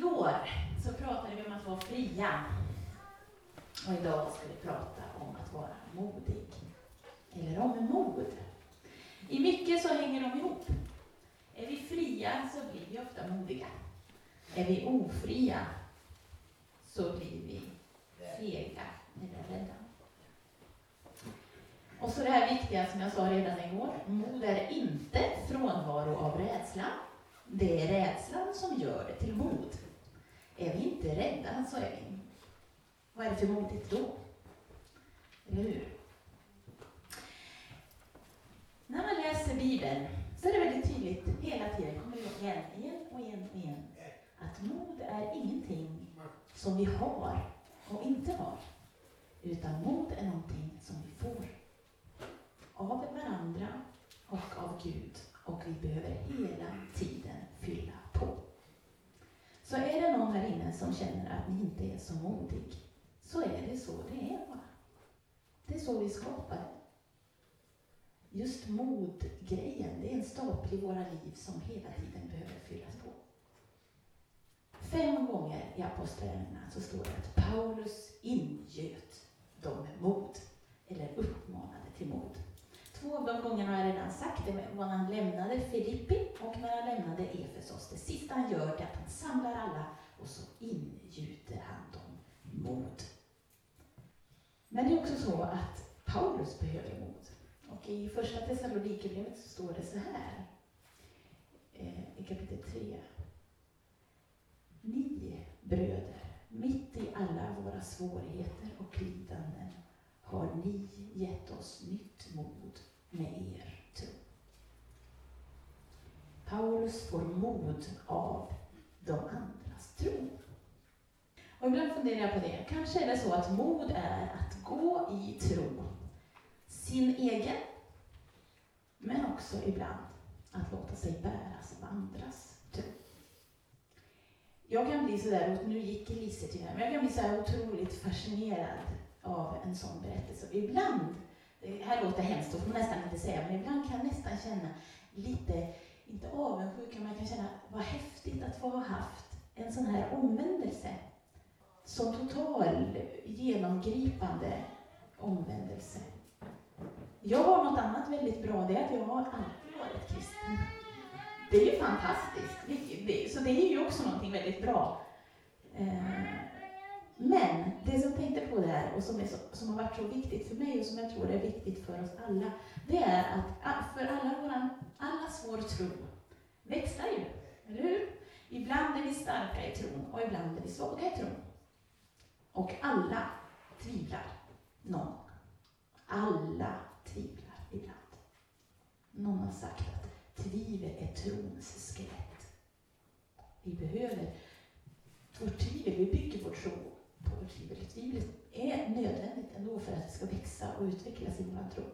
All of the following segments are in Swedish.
Igår så pratade vi om att vara fria. Och idag ska vi prata om att vara modig. Eller om mod. I mycket så hänger de ihop. Är vi fria så blir vi ofta modiga. Är vi ofria så blir vi fega eller rädda. Och så det här viktiga som jag sa redan igår. Mod är inte frånvaro av rädsla. Det är rädslan som gör det till mod. Är vi inte rädda så är vi... Vad är det för modigt då? Eller hur? När man läser Bibeln så är det väldigt tydligt hela tiden, kommer det igen, igen och igen och igen, att mod är ingenting som vi har och inte har. Utan mod är någonting som vi får. Av varandra och av Gud. Och vi behöver hela tiden fylla. Så är det någon här inne som känner att ni inte är så modig, så är det så det är bara. Det är så vi skapar. Just modgrejen, det är en stapel i våra liv som hela tiden behöver fyllas på. Fem gånger i Apostlagärningarna så står det att Paulus ingöt dem med mod, eller uppmanade till mod. Två av de gångerna har jag redan sagt, det var när han lämnade Filippi och när han lämnade Efesos. Det sista han gör är att han samlar alla och så ingjuter han dem mod. Men det är också så att Paulus behöver mod. Och i första Thessalonikerbrevet så står det så här, eh, i kapitel 3. Ni bröder, mitt i alla våra svårigheter och lidanden har ni gett oss nytt mod med er tro. Typ. Paulus får mod av de andras tro. Och ibland funderar jag på det. Kanske är det så att mod är att gå i tro. Sin egen, men också ibland att låta sig bäras av andras tro. Jag kan bli sådär, och nu gick Elise till men jag kan bli så här otroligt fascinerad av en sån berättelse. Ibland, det här låter hemskt, och får nästan inte säga, men ibland kan jag nästan känna lite, inte avundsjuka, men jag kan känna vad häftigt att få ha haft en sån här omvändelse. Så total, genomgripande omvändelse. Jag har något annat väldigt bra, det är att jag har alltid varit kristen. Det är ju fantastiskt. Så det är ju också någonting väldigt bra. Eh, men det som jag tänkte på där och som, är så, som har varit så viktigt för mig och som jag tror är viktigt för oss alla, det är att för alla våran, allas vår tro växlar ju, eller hur? Ibland är vi starka i tron och ibland är vi svaga i tron. Och alla tvivlar någon. Alla tvivlar ibland. Någon har sagt att tvivel är trons skelett. Vi behöver vårt tvivel, vi bygger vår tro på vårt tvivel. Tvivlet är för att vi ska växa och utvecklas i vår tro.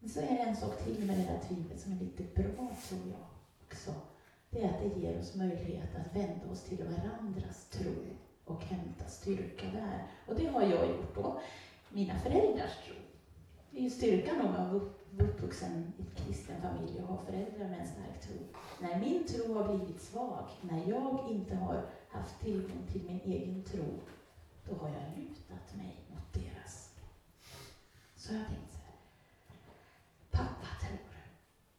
Men så är det en sak till med det där tvivlet som är lite bra, tror jag också. Det är att det ger oss möjlighet att vända oss till varandras tro och hämta styrka där. Och det har jag gjort då. Mina föräldrars tro. Det är ju styrkan om man är uppvuxen i en kristen familj och har föräldrar med en stark tro. När min tro har blivit svag, när jag inte har haft tillgång till min egen tro, då har jag lutat mig. Så jag tänkt så här. Pappa tror,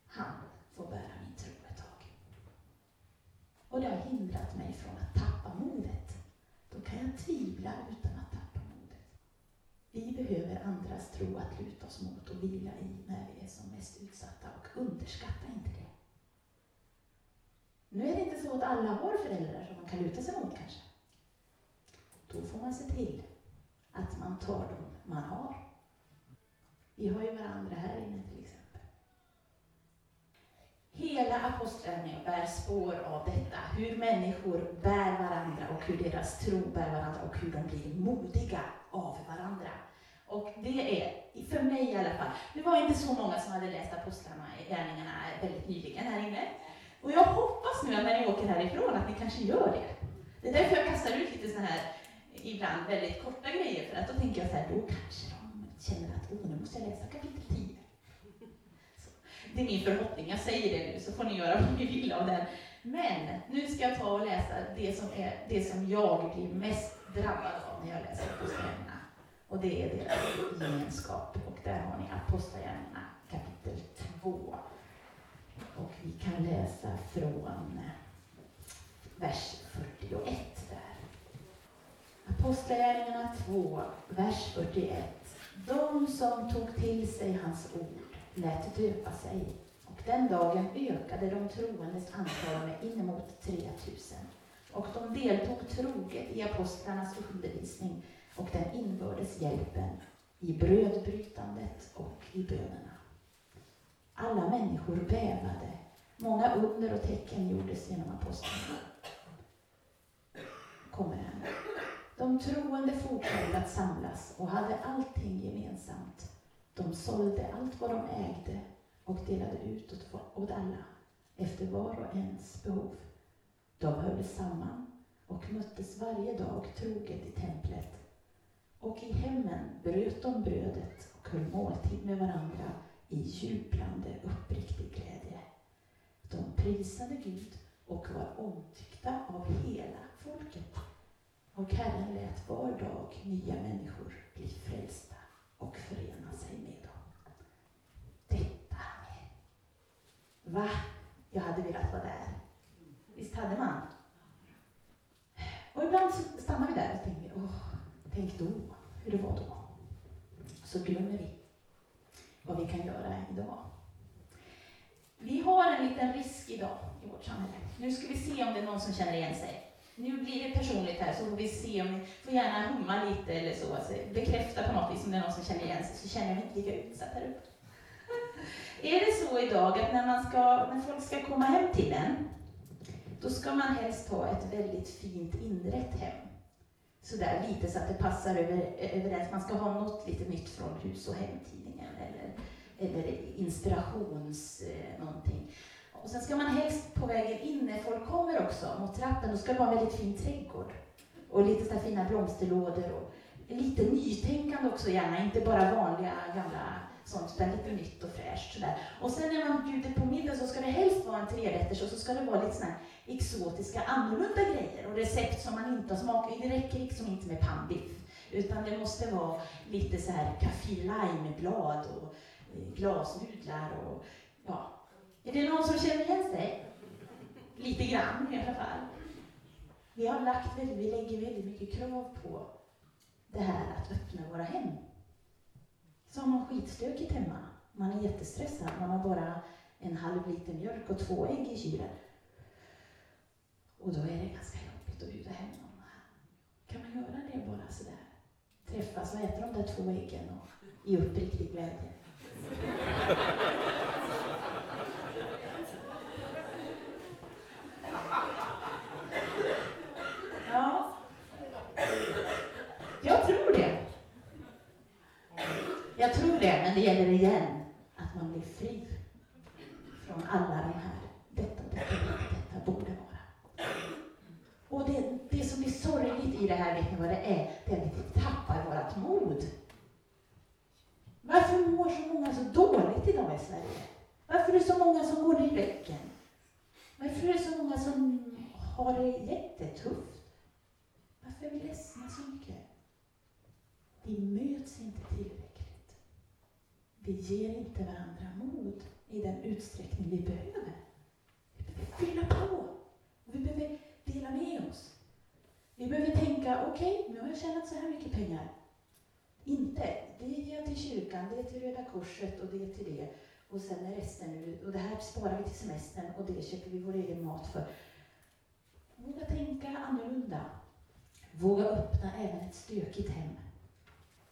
han får bära min tro ett tag. Och det har hindrat mig från att tappa modet. Då kan jag tvivla utan att tappa modet. Vi behöver andras tro att luta oss mot och vila i när vi är som mest utsatta och underskatta inte det. Nu är det inte så att alla har föräldrar som man kan luta sig mot kanske. Då får man se till att man tar dem man har. Vi har ju varandra här inne till exempel. Hela Apostlagärningarna bär spår av detta. Hur människor bär varandra och hur deras tro bär varandra och hur de blir modiga av varandra. Och det är, för mig i alla fall, det var inte så många som hade läst Apostlagärningarna väldigt nyligen här inne. Och jag hoppas nu att när ni åker härifrån att ni kanske gör det. Det är därför jag kastar ut lite sådana här, ibland väldigt korta grejer, för att då tänker jag så här, då kanske de känner att oh, nu måste jag läsa kapitel 10. Så, det är min förhoppning, jag säger det nu, så får ni göra vad ni vill av den. Men nu ska jag ta och läsa det som, är, det som jag blir mest drabbad av när jag läser Apostlagärningarna. Och det är deras gemenskap. Och där har ni Apostlagärningarna kapitel 2. Och vi kan läsa från vers 41 där. Apostlagärningarna 2, vers 41. De som tog till sig hans ord lät döpa sig och den dagen ökade de troendes antal med inemot 3000 och de deltog troget i apostlarnas undervisning och den inbördes hjälpen i brödbrytandet och i bönerna. Alla människor bävade. Många under och tecken gjordes genom apostlarna. Kommer. De troende fortsatte att samlas och hade allting gemensamt. De sålde allt vad de ägde och delade ut åt alla efter var och ens behov. De höll samman och möttes varje dag troget i templet. Och i hemmen bröt de brödet och höll måltid med varandra i jublande uppriktig glädje. De prisade Gud och var omtyckta av hela folket. Och Herren lät var dag nya människor bli frälsta och förena sig med dem. Detta är... Va? Jag hade velat vara där. Visst hade man? Och ibland så stannar vi där och tänker, åh, tänk då, hur det var då. Så glömmer vi vad vi kan göra idag. Vi har en liten risk idag i vårt samhälle. Nu ska vi se om det är någon som känner igen sig. Nu blir det personligt här, så får vi se om ni får gärna humma lite eller så. Alltså, bekräfta på något vis om det är någon som känner igen sig, så känner jag mig inte lika utsatt här uppe. är det så idag att när, man ska, när folk ska komma hem till en, då ska man helst ha ett väldigt fint inrett hem. Sådär lite så att det passar över, överens. Man ska ha något lite nytt från hus och hemtidningen eller, eller inspirations eh, någonting. Och sen ska man helst på vägen in när folk kommer också mot trappen, då ska det vara en väldigt fin trädgård. Och lite så fina blomsterlådor och lite nytänkande också gärna, inte bara vanliga gamla sånt, utan lite nytt och fräscht sådär. Och sen när man bjuder på middag så ska det helst vara en trerätters och så ska det vara lite sådana exotiska, annorlunda grejer och recept som man inte har smakat Det räcker liksom inte med pannbiff, utan det måste vara lite så här kaffir lime-blad och eh, glasnudlar och ja, är det någon som känner igen sig? Lite grann i alla fall. Vi har lagt väldigt, vi lägger väldigt mycket krav på det här att öppna våra hem. Så har man skitstökigt hemma, man är jättestressad, man har bara en halv liter mjölk och två ägg i kylen. Och då är det ganska jobbigt att bjuda hem någon. Kan man göra det bara sådär? Träffas och äta de där två äggen och i uppriktig glädje. det gäller igen att man blir fri från alla de här, detta, detta, detta borde vara. Och det, det som är sorgligt i det här, vet ni vad det är? Det är att vi tappar vårt mod. Varför mår så många så dåligt idag i Sverige? Varför är det så många som går i väggen? Varför är det så många som har det jättetufft? Varför är vi ledsna så mycket? Vi möts inte tillräckligt. Vi ger inte varandra mod i den utsträckning vi behöver. Vi behöver fylla på. Vi behöver dela med oss. Vi behöver tänka, okej, okay, nu har jag tjänat så här mycket pengar. Inte, det ger jag till kyrkan, det är till Röda Korset och det är till det. Och sen är resten och det här sparar vi till semestern och det köper vi vår egen mat för. Våga tänka annorlunda. Våga öppna även ett stökigt hem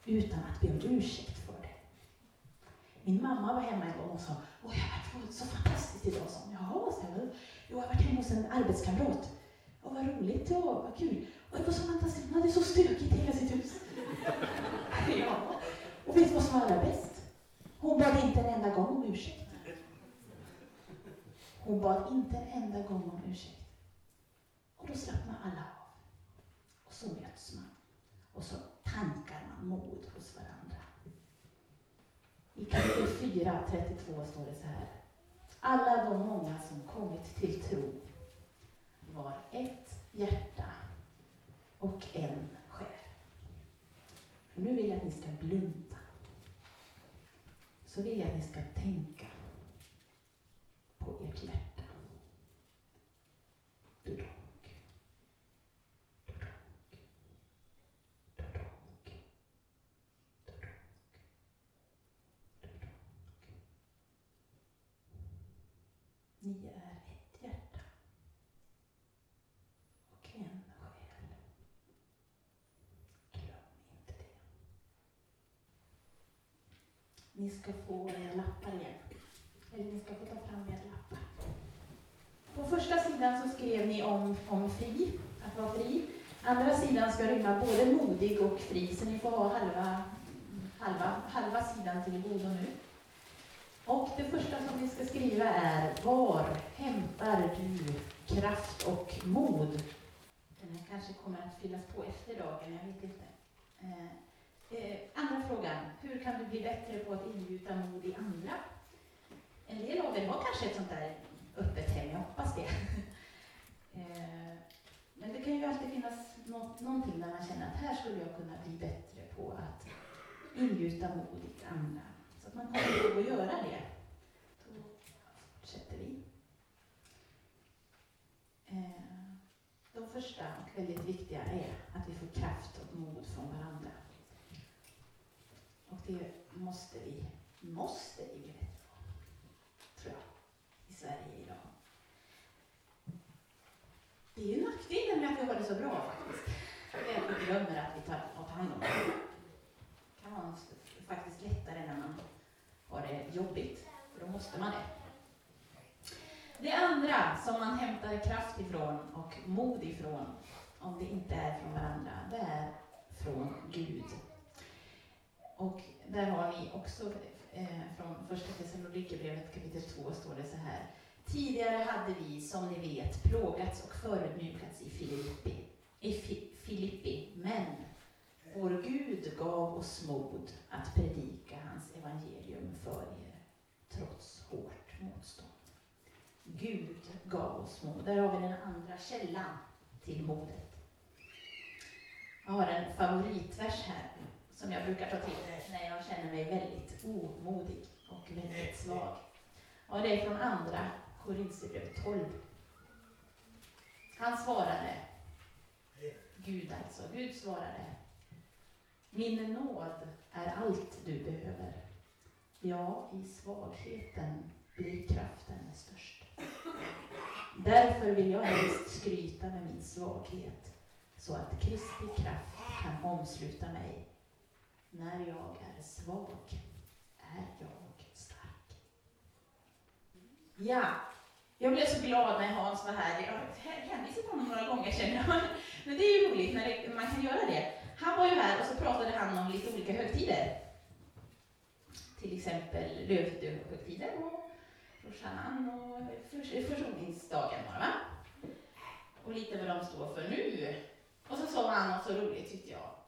utan att be om ursäkt min mamma var hemma en gång och sa, Åh, jag har varit så fantastiskt idag. Så, Jaha, så jag, jag har varit hemma hos en arbetskamrat. Och vad roligt och vad kul. Och det var så fantastiskt, hon hade så stökigt i hela sitt hus. ja. Och vet du vad som var allra bäst? Hon bad inte en enda gång om ursäkt. Hon bad inte en enda gång om ursäkt. Och då slappnar alla av. Och så möts man. Och så tankar man mod. I kapitel 4, 32 står det så här. Alla de många som kommit till tro var ett hjärta och en själ. Nu vill jag att ni ska blunda. Så vill jag att ni ska tänka på ert hjärta. Dudonk. Dudonk. Dudonk. Dudonk. Dudonk. Ni är ett hjärta och en själ. Glöm inte det. Ni ska få era lappar igen. Eller ni ska få ta fram era lappar. På första sidan så skrev ni om, om fri, att vara fri. Andra sidan ska rymma både modig och fri, så ni får ha halva, halva, halva sidan till godo nu. Och det första som ni ska skriva är Var hämtar du kraft och mod? Den här kanske kommer att fyllas på efter dagen, jag vet inte. Eh, Eh, andra frågan. Hur kan du bli bättre på att ingjuta mod i andra? En del av er har kanske ett sånt där öppet hem, jag hoppas det. eh, men det kan ju alltid finnas något, någonting där man känner att här skulle jag kunna bli bättre på att ingjuta mod i andra. Så att man kommer ihåg att göra det. Då fortsätter vi. Eh, de första och väldigt viktiga är att vi får kraft och mod från varandra. Det måste vi, måste vi bli bättre på, tror jag, i Sverige idag. Det är ju nackdelen med att vi har det så bra faktiskt. Det är att vi glömmer att vi tar, hand om det. Det kan vara faktiskt lättare när man har det jobbigt, för då måste man det. Det andra som man hämtar kraft ifrån och mod ifrån, om det inte är från varandra, det är från Gud. Och där har vi också eh, från första Thessalonikerbrevet kapitel 2 står det så här. Tidigare hade vi, som ni vet, plågats och förödmjukats i Filippi, i Fi, Filippi, men vår Gud gav oss mod att predika hans evangelium för er, trots hårt motstånd. Gud gav oss mod. Där har vi den andra källan till modet. Jag har en favoritvers här som jag brukar ta till när jag känner mig väldigt omodig och väldigt svag. Och det är från andra Korinthierbrevet 12. Han svarade, Gud alltså, Gud svarade, min nåd är allt du behöver. Ja, i svagheten blir kraften störst. Därför vill jag helst skryta med min svaghet, så att Kristi kraft kan omsluta mig. När jag är svag är jag stark. Ja, jag blev så glad när Hans var här. Jag har hänvisat honom några gånger känner jag. Men det är ju roligt när det, man kan göra det. Han var ju här och så pratade han om lite olika högtider. Till exempel lövhögtiden och Roshanan och försoningsdagen var va? Och lite vad de står för nu. Och så sa han något så roligt tyckte jag.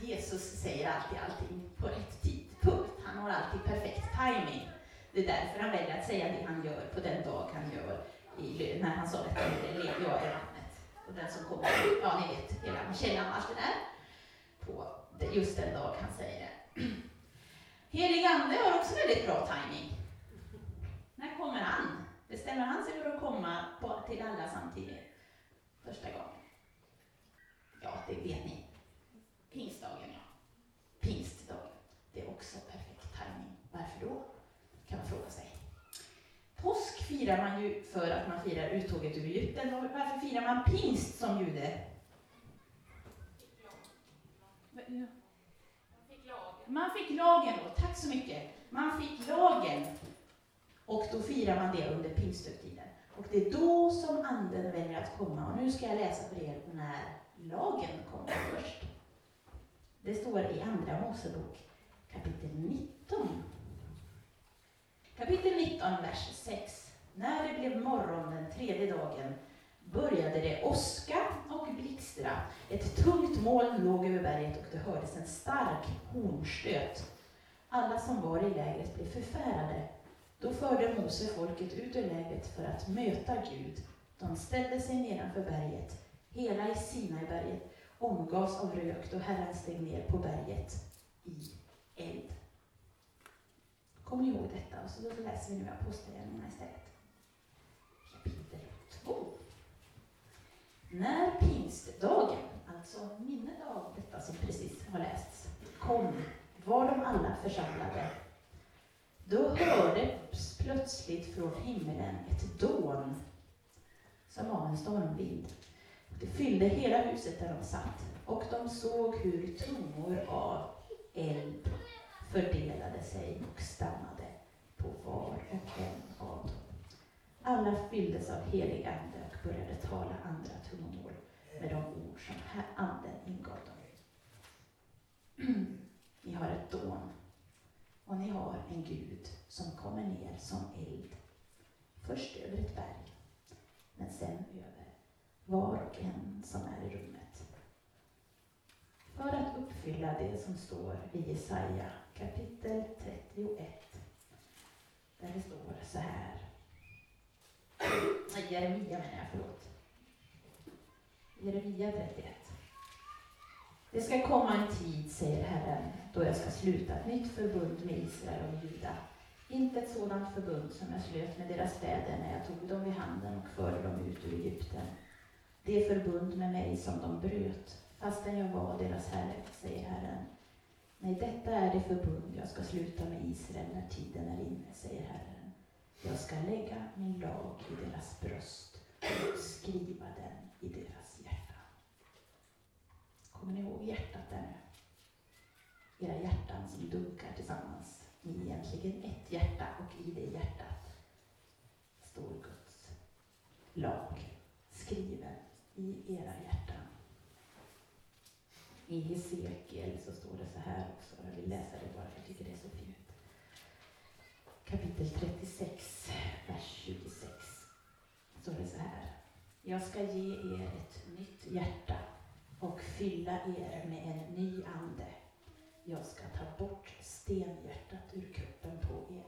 Jesus säger alltid allting på rätt tidpunkt. Han har alltid perfekt timing. Det är därför han väljer att säga det han gör på den dag han gör. I, när han sa detta, lev jag i vattnet. Och den som kommer, ja ni vet, hela källan och allt det där. På just den dag han säger det. Helig Ande har också väldigt bra timing. När kommer han? Bestämmer han sig för att komma på, till alla samtidigt? Första gången? Ja, det vet ni. Pingstdagen, ja. Pingstdagen. Det är också perfekt timing. Varför då? Kan man fråga sig. Påsk firar man ju för att man firar uttåget ur Egypten. Och varför firar man pingst som jude? Man fick lagen då, tack så mycket. Man fick lagen och då firar man det under pingsthögtiden. Och det är då som anden väljer att komma. Och nu ska jag läsa för er när lagen kommer först. Det står i Andra Mosebok kapitel 19. Kapitel 19, vers 6. När det blev morgon den tredje dagen började det åska och blixtra. Ett tungt moln låg över berget och det hördes en stark hornstöt. Alla som var i lägret blev förfärade. Då förde Mose folket ut ur lägret för att möta Gud. De ställde sig nedanför berget. Hela i Sinaiberget omgavs av rök då Herren steg ner på berget i eld. Kommer ni ihåg detta? Och så då läser vi nu Apostlagärningarna istället. Kapitel 2. När pingstdagen, alltså minnet av detta som precis har lästs, kom var de alla församlade. Då hördes plötsligt från himmelen ett dån som av en stormvind. Det fyllde hela huset där de satt och de såg hur tungor av eld fördelade sig och stannade på var och en av dem. Alla fylldes av helig ande och började tala andra tungomål med de ord som anden ingav dem. Ni har ett dån och ni har en Gud som kommer ner som eld. Först över ett berg, men sen över var och en som är i rummet. För att uppfylla det som står i Jesaja kapitel 31, där det står så här. Jeremia menar jag, förlåt. Jeremia 31. Det ska komma en tid, säger Herren, då jag ska sluta ett nytt förbund med Israel och Juda. Inte ett sådant förbund som jag slöt med deras fäder när jag tog dem i handen och förde dem ut ur Egypten. Det förbund med mig som de bröt, fastän jag var deras Herre, säger Herren. Nej, detta är det förbund jag ska sluta med Israel när tiden är inne, säger Herren. Jag ska lägga min lag i deras bröst och skriva den i deras hjärta. Kommer ni ihåg hjärtat där nu? Era hjärtan som dunkar tillsammans. Ni är egentligen ett hjärta och i det hjärtat står Guds lag skriven i era hjärtan. I Hesekiel så står det så här också. Jag vill läsa det bara, för jag tycker det är så fint. Kapitel 36, vers 26. står det så här. Jag ska ge er ett nytt hjärta och fylla er med en ny ande. Jag ska ta bort stenhjärtat ur kroppen på er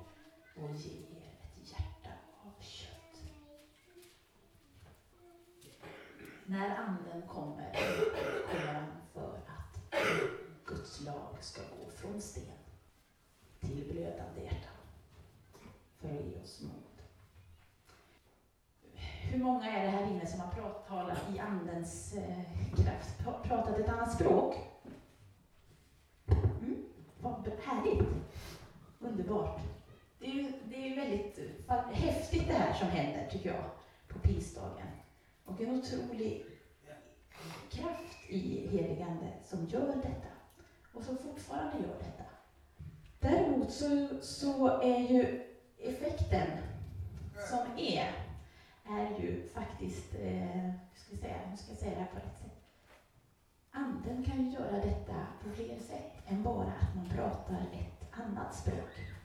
och ge er ett hjärta av kött. När anden kommer, kommer han för att Guds lag ska gå från sten till blödande hjärtan för att ge oss mod. Hur många är det här inne som har pratat, i Andens eh, kraft, pratat ett annat språk? Mm, vad härligt! Underbart. Det är ju det är väldigt häftigt det här som händer, tycker jag, på Pisdagen. Och en otrolig kraft i heligande som gör detta och som fortfarande gör detta. Däremot så, så är ju effekten som är, är ju faktiskt, eh, hur, ska jag säga, hur ska jag säga det här på rätt sätt? Anden kan ju göra detta på fler sätt än bara att man pratar ett annat språk.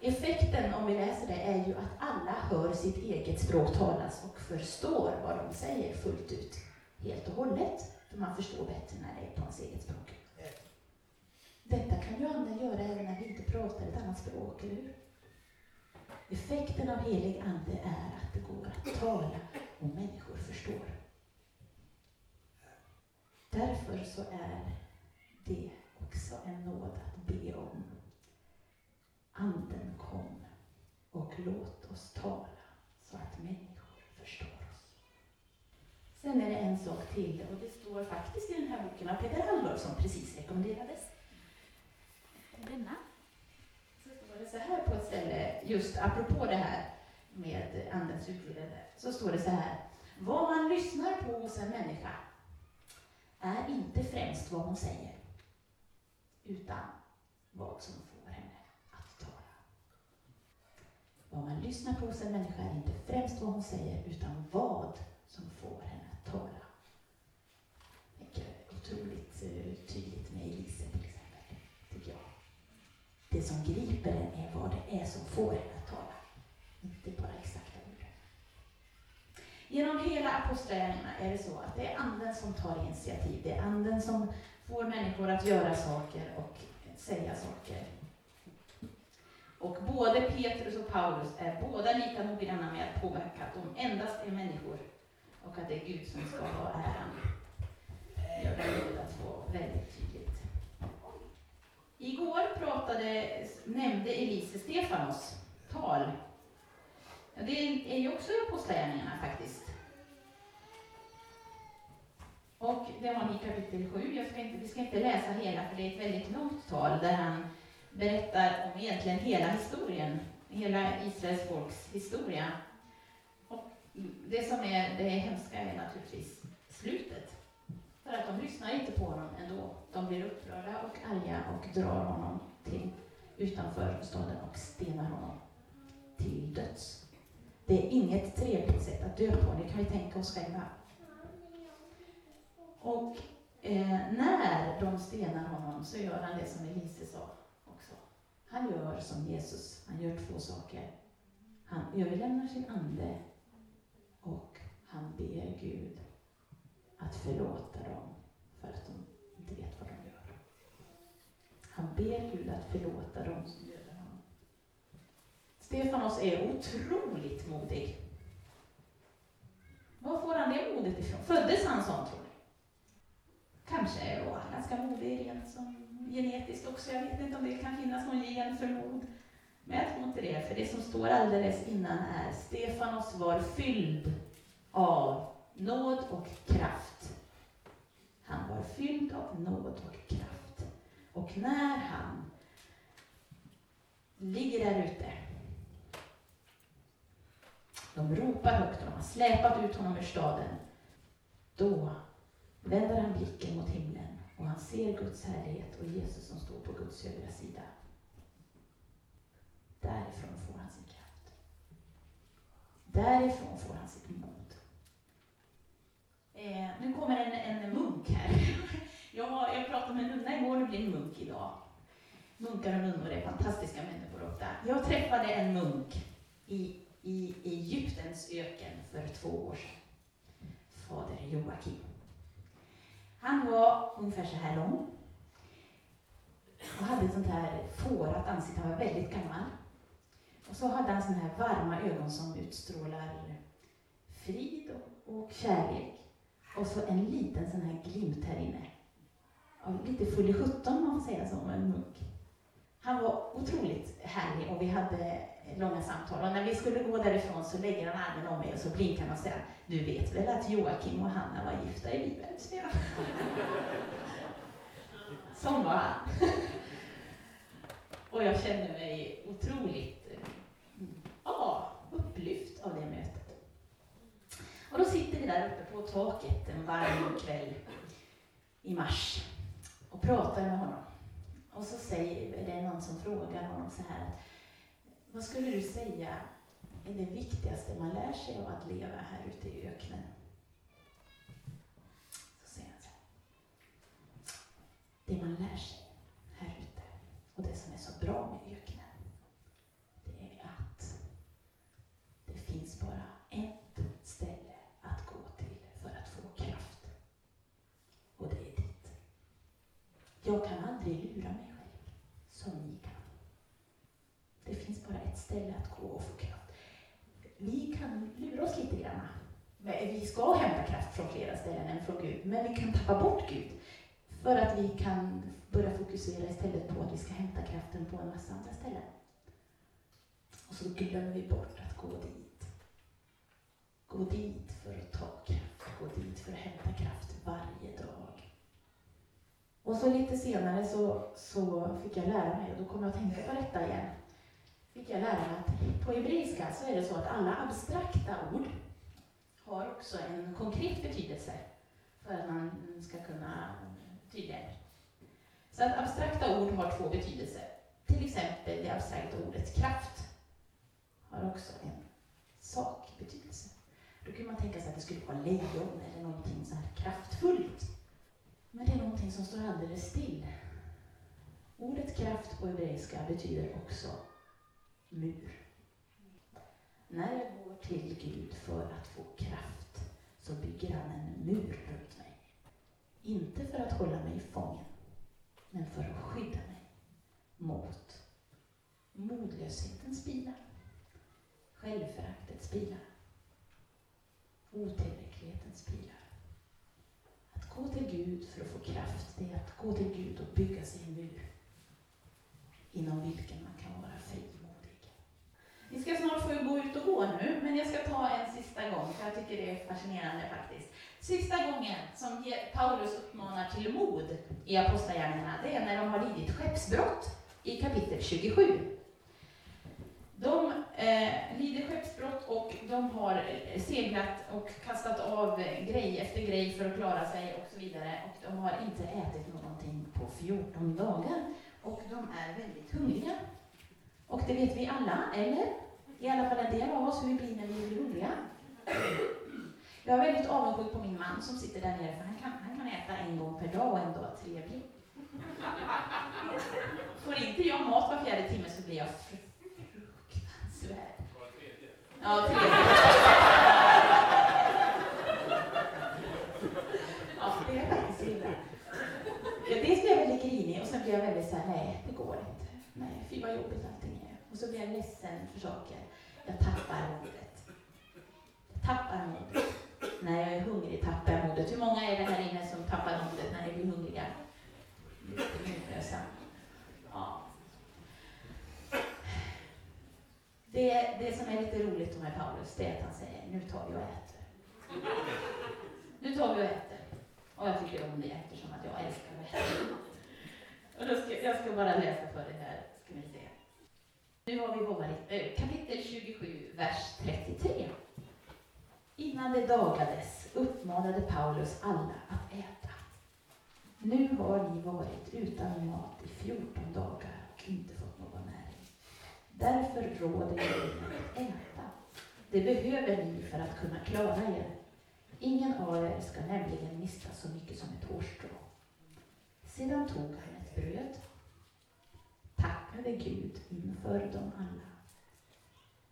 Effekten, om vi läser det, är ju att alla hör sitt eget språk talas och förstår vad de säger fullt ut, helt och hållet. För man förstår bättre när det är på ens eget språk. Detta kan ju Anden göra även när vi inte pratar ett annat språk, eller hur? Effekten av helig Ande är att det går att tala och människor förstår. Därför så är det också en nåd att be om. Anden oss tala så att människor förstår oss. Sen är det en sak till och det står faktiskt i den här boken av Peter Halldorf som precis rekommenderades. Denna det så här på ett ställe, just apropå det här med Andens utredande, så står det så här. Vad man lyssnar på hos en människa är inte främst vad hon säger, utan vad som får henne att tala. Vad man lyssnar på hos en människa är inte främst vad hon säger, utan vad som får henne att tala. Jag tänker otroligt eh, tydligt med Elise till exempel, tycker jag. Det som griper en är vad det är som får henne att tala, inte bara exakta ord. Genom hela Apostlagärningarna är det så att det är Anden som tar initiativ. Det är Anden som får människor att göra saker och säga saker. Och både Petrus och Paulus är båda lika noggranna med att påverka att de endast är människor och att det är Gud som ska ha äran. Gör det båda två väldigt tydligt. Igår pratade, nämnde Elise Stefanos tal. Det är ju också i Apostlagärningarna faktiskt. Och det har ni i kapitel 7. Jag ska inte, vi ska inte läsa hela, för det är ett väldigt långt tal där han berättar om egentligen hela historien, hela Israels folks historia. Och det som är det hemska är naturligtvis slutet. För att de lyssnar inte på honom ändå. De blir upprörda och arga och drar honom till utanför staden och stenar honom till döds. Det är inget trevligt sätt att dö på, det kan vi tänka oss själva. Och eh, när de stenar honom så gör han det som Elise sa. Han gör som Jesus, han gör två saker. Han överlämnar sin ande och han ber Gud att förlåta dem för att de inte vet vad de gör. Han ber Gud att förlåta dem som dödar honom. Stefanos är otroligt modig. Var får han det modet ifrån? Föddes han sån, tror ni? Kanske var han ganska modig rent som genetiskt också. Jag vet inte om det kan finnas någon gen för mod. Men jag tror inte det, för det som står alldeles innan är Stefanos var fylld av nåd och kraft. Han var fylld av nåd och kraft. Och när han ligger där ute, de ropar högt de har släpat ut honom ur staden, då vänder han blicken mot himlen och han ser Guds härlighet och Jesus som står på Guds högra sida. Därifrån får han sin kraft. Därifrån får han sitt mod. Eh, nu kommer en, en munk här. jag, jag pratade med en nunna igår, det blir en munk idag. Munkar och nunnor är fantastiska människor ofta. Jag träffade en munk i, i Egyptens öken för två år sedan. Fader Joakim. Han var ungefär så här lång och hade ett sånt här fårat ansikte. Han var väldigt gammal. Och så hade han såna här varma ögon som utstrålar frid och, kärlek. Och så en liten sån här glimt här inne. Lite full i sjutton, om man får säga så, om en munk. Han var otroligt härlig och vi hade långa samtal. Och när vi skulle gå därifrån så lägger han armen om mig och så blinkar han och säger Du vet väl att Joakim och Hanna var gifta i Bibeln? Sån var han. och jag kände mig otroligt ja, upplyft av det mötet. Och då sitter vi där uppe på taket en varm kväll i mars och pratar med honom. Och så säger det någon som frågar honom så här vad skulle du säga är det viktigaste man lär sig av att leva här ute i öknen? Så säger han så här. Det man lär sig här ute och det som är så bra med öknen, det är att det finns bara ett ställe att gå till för att få kraft. Och det är dit. Jag kan aldrig lura mig själv som ni kan. Det finns bara ett ställe att gå och få kraft. Vi kan lura oss lite grann. Vi ska hämta kraft från flera ställen än från Gud, men vi kan tappa bort Gud. För att vi kan börja fokusera istället på att vi ska hämta kraften på en massa andra ställen. Och så glömmer vi bort att gå dit. Gå dit för att ta kraft, gå dit för att hämta kraft varje dag. Och så lite senare så, så fick jag lära mig, och då kom jag att tänka på detta igen fick jag lära mig att på hebreiska så är det så att alla abstrakta ord har också en konkret betydelse för att man ska kunna tyda det. Så att abstrakta ord har två betydelser. Till exempel det abstrakta ordet kraft har också en sakbetydelse. Då kan man tänka sig att det skulle vara lejon eller någonting så här kraftfullt. Men det är någonting som står alldeles still. Ordet kraft på hebreiska betyder också mur. När jag går till Gud för att få kraft så bygger han en mur runt mig. Inte för att hålla mig fången, men för att skydda mig mot modlöshetens bilar, självföraktets bilar, otillräcklighetens bilar. Att gå till Gud för att få kraft, det är att gå till Gud och bygga sig en mur inom vilken man. Vi ska snart få gå ut och gå nu, men jag ska ta en sista gång, för jag tycker det är fascinerande faktiskt. Sista gången som Paulus uppmanar till mod i Apostlagärningarna, det är när de har lidit skeppsbrott i kapitel 27. De eh, lider skeppsbrott och de har eh, seglat och kastat av grej efter grej för att klara sig och så vidare. Och de har inte ätit någonting på 14 dagar. Och de är väldigt hungriga. Och det vet vi alla, eller? I alla fall en del av oss hur vi blir när vi blir roliga. Jag är väldigt avundsjuk på min man som sitter där nere, för han kan, han kan äta en gång per dag och ändå vara trevlig. Får inte jag mat var fjärde timme så blir jag fruktansvärd. Ja, tredje. Ja, det är faktiskt illa. Ja, dels blir jag väldigt grinig och sen blir jag väldigt såhär, nej, det går inte. Nej, fy vad jobbigt allting är. Och så blir jag ledsen för saker. Jag tappar modet. Jag tappar modet. När jag är hungrig tappar jag modet. Hur många är det här inne som tappar modet när ni blir hungriga? Lite Ja. Det, det som är lite roligt med Paulus, det är att han säger, nu tar vi och äter. Nu tar vi och äter. Och jag tycker om det eftersom att jag älskar att äta. Och då ska, jag ska bara läsa för det här, ska ni se. Nu har vi varit, eh, kapitel 27, vers 33. Innan det dagades uppmanade Paulus alla att äta. Nu har ni varit utan mat i 14 dagar och inte fått någon näring. Därför råder jag er att äta. Det behöver ni för att kunna klara er. Ingen av er ska nämligen mista så mycket som ett hårstrå. Sedan tog han ett bröd, tackade Gud inför dem alla,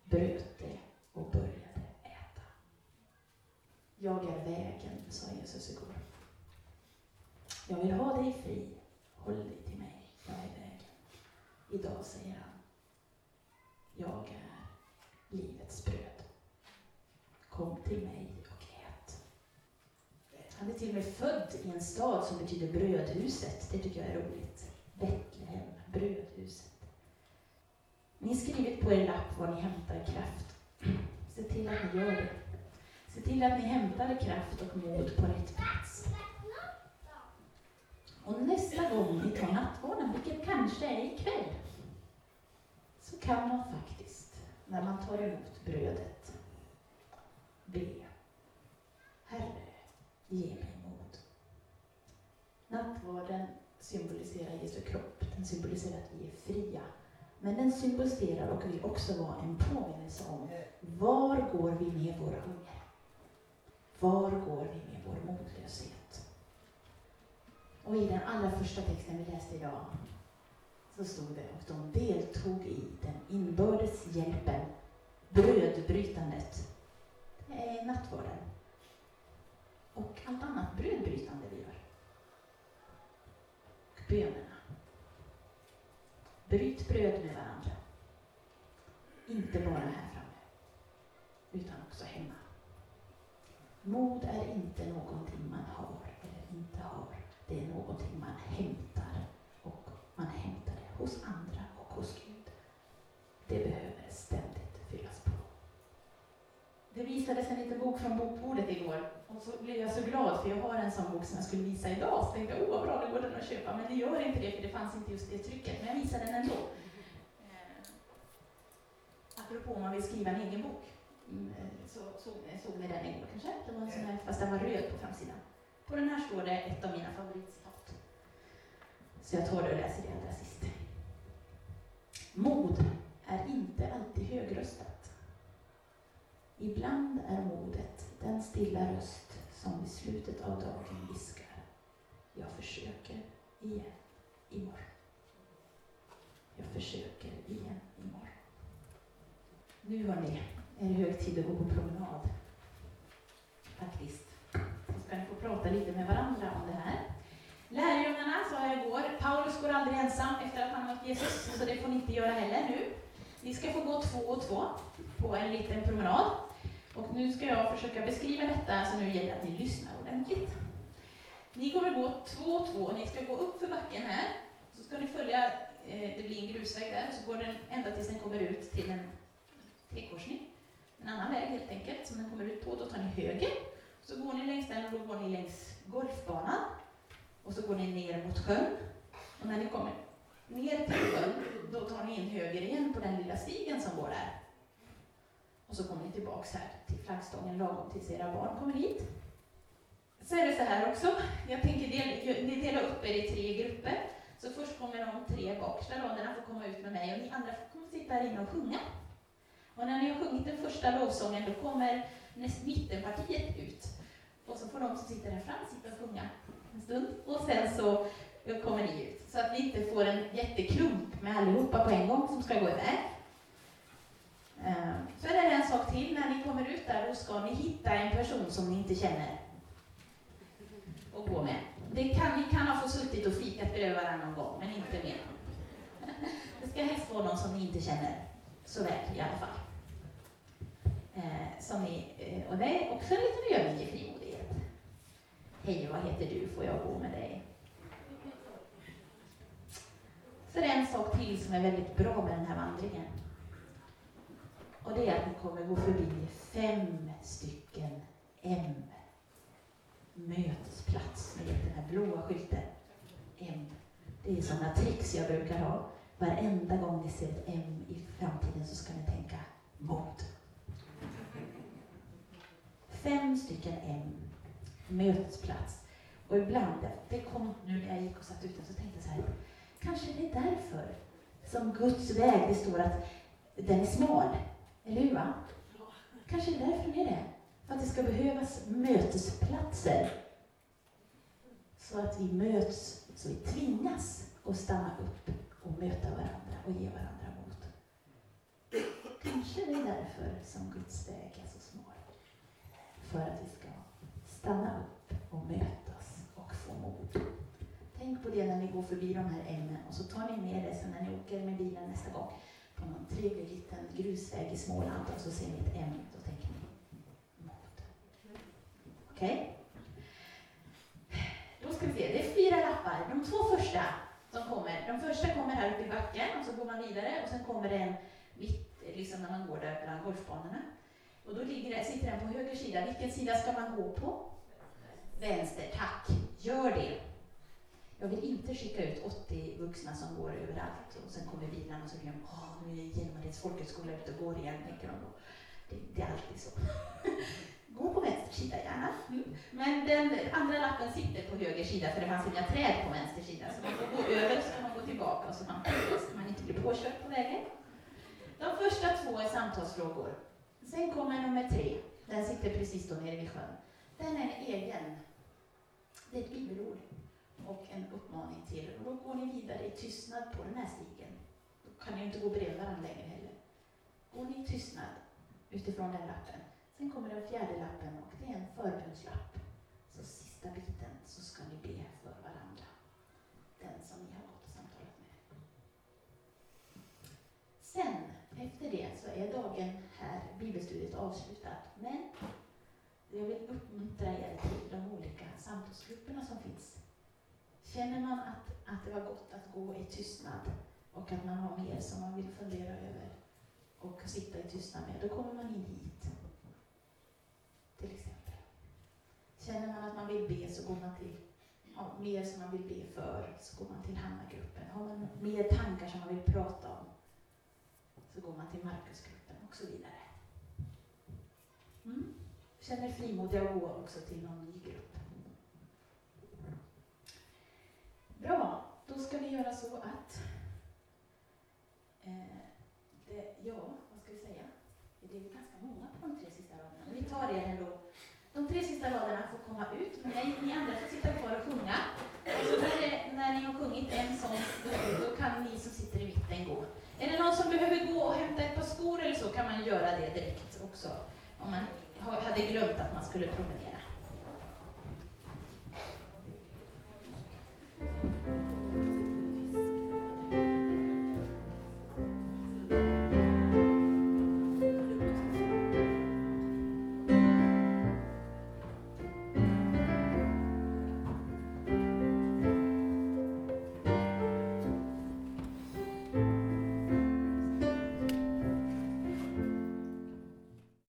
bröt det och började äta. jag är vägen, sa Jesus igår. Jag vill ha dig fri. Håll dig till mig. Jag är vägen. Idag säger han, jag är livets bröd. Kom till mig och ät. Han är till och med född i en stad som betyder brödhuset. Det tycker jag är roligt. Betlehem, brödhuset. Ni har skrivit på er lapp var ni hämtar kraft. Se till att ni gör det. Se till att ni hämtar kraft och mod på rätt plats. Och nästa gång ni tar nattvarden, vilket kanske är ikväll, så kan man faktiskt, när man tar emot brödet, be Herre, ge mig mod. Nattvarden symboliserar Jesu kropp, den symboliserar att vi är fria. Men den symboliserar och vill också vara en påminnelse om var går vi med våra hunger? Var går vi med vår modlöshet? Och i den allra första texten vi läste idag så stod det, och de deltog i den inbördes hjälpen, brödbrytandet. Det är nattvarden. Och allt annat brödbrytande vi gör. Bönerna. Bryt bröd med varandra. Inte bara här framme, utan också hemma. Mod är inte någonting man har eller inte har. Det är någonting man hämtar och man hämtar det hos andra och hos Gud. Det behöver ständigt fyllas på. Det visades en liten bok från bokbordet igår så blev jag så glad för jag har en sån bok som jag skulle visa idag. Så tänkte jag, åh vad bra, nu går den att köpa. Men det gör inte det för det fanns inte just det trycket. Men jag visar den ändå. Eh, apropå om man vill skriva en egen bok. Mm, eh, så såg, såg ni den igår kanske? Det var en sån här, fast den var röd på framsidan. På den här står det ett av mina favoritcitat. Så jag tar det och läser det allra sist. Mod är inte alltid högröstat. Ibland är modet den stilla röst som vid slutet av dagen viskar Jag försöker igen imorgon. Jag försöker igen imorgon. Nu hörni, är det hög tid att gå på promenad. Faktiskt. Så ska ni få prata lite med varandra om det här. Lärjungarna, sa jag igår, Paulus går aldrig ensam efter att han mött Jesus, så det får ni inte göra heller nu. Ni ska få gå två och två på en liten promenad. Och nu ska jag försöka beskriva detta, så nu gäller det att ni lyssnar ordentligt. Ni kommer gå två och två, och ni ska gå upp för backen här. Så ska ni följa, eh, det blir en grusväg där, så går den ända tills den kommer ut till en T-korsning. En annan väg helt enkelt, som den kommer ut på. Då tar ni höger, så går ni längs den och då går ni längs golfbanan. Och så går ni ner mot sjön. Och när ni kommer ner till sjön, då tar ni in höger igen på den lilla stigen som går där. Och så kommer ni tillbaks här till flaggstången lagom tills era barn kommer hit. Så är det så här också, jag tänker del, ni delar upp er i tre grupper. Så först kommer de tre bakersta raderna få komma ut med mig och ni andra får komma sitta här inne och sjunga. Och när ni har sjungit den första lovsången då kommer näst, mittenpartiet ut. Och så får de som sitter här fram sitta och sjunga en stund. Och sen så kommer ni ut. Så att ni inte får en jätteklump med allihopa på en gång som ska gå iväg. Ehm, så är det en sak till. När ni kommer ut där, och ska ni hitta en person som ni inte känner och gå med. Det kan, ni kan ha fått suttit och fikat bredvid varandra någon gång, men inte mer. Det ska helst vara någon som ni inte känner så väl i alla fall. Eh, som ni, eh, och det är också en liten övning i frimodighet. Hej, vad heter du? Får jag gå med dig? Så det är en sak till som är väldigt bra med den här vandringen. Och det är att ni kommer gå förbi fem stycken M. Mötesplats. Ni vet den här blåa skylten. M. Det är sådana tricks jag brukar ha. Varenda gång ni ser ett M i framtiden så ska ni tänka mod. Fem stycken M. Mötesplats. Och ibland, det kom nu när jag gick och satt ute, så tänkte jag så här, kanske det är därför som Guds väg, det står att den är smal. Eller hur? Va? Kanske är det därför ni är det. För att det ska behövas mötesplatser. Så att vi möts, så vi tvingas att stanna upp och möta varandra och ge varandra mod. Kanske det är därför som Guds väg är så smal. För att vi ska stanna upp och mötas och få mod. Tänk på det när ni går förbi de här ämnena och så tar ni med det sen när ni åker med bilen nästa gång på någon trevlig liten grusväg i Småland och så ser ni ett M. Då tänker ni mod. Okej? Okay? Då ska vi se, det är fyra lappar. De två första som kommer, de första kommer här uppe i backen och så går man vidare och sen kommer det en mitt, liksom när man går där bland golfbanorna. Och då ligger det, sitter den på höger sida. Vilken sida ska man gå på? Vänster, tack. Gör det. Jag vill inte skicka ut 80 vuxna som går överallt och sen kommer bilen och så blir de, åh, nu är Hjälmareds folkhögskola ute och går igen, tänker de då. Det, det är alltid så. Gå på vänster sida gärna. Mm. Men den andra lappen sitter på höger sida för det fanns inga träd på vänster sida. Så man får gå över så man gå tillbaka och så man, så man inte blir påkörd på vägen. De första två är samtalsfrågor. Sen kommer nummer tre. Den sitter precis då nere vid sjön. Den är en egen. Det är ett bibelord och en uppmaning till er. Då går ni vidare i tystnad på den här stigen. Då kan ni inte gå bredvid varandra längre heller. Går ni i tystnad utifrån den lappen. Sen kommer den fjärde lappen och det är en förbönslapp. Så sista biten så ska ni be för varandra. Den som ni har gått och samtalat med. Sen, efter det, så är dagen här, bibelstudiet avslutat. Men jag vill uppmuntra er till de olika samtalsgrupperna som finns. Känner man att, att det var gott att gå i tystnad och att man har mer som man vill fundera över och sitta i tystnad med, då kommer man in hit. Till exempel. Känner man att man vill be så går man till ja, mer som man vill be för, så går man till Hanna-gruppen. Har man mer tankar som man vill prata om, så går man till Markusgruppen och så vidare. Mm. Känner frimodiga att gå också till någon ny grupp. Bra, då ska vi göra så att eh, det, ja, vad ska vi säga? Det är ganska många på de tre sista raderna. Vi tar det ändå. De tre sista raderna får komma ut, men ni andra får sitta kvar och sjunga. Och så när, när ni har sjungit en sång, då, då kan ni som sitter i mitten gå. Är det någon som behöver gå och hämta ett par skor eller så kan man göra det direkt också. Om man hade glömt att man skulle promenera.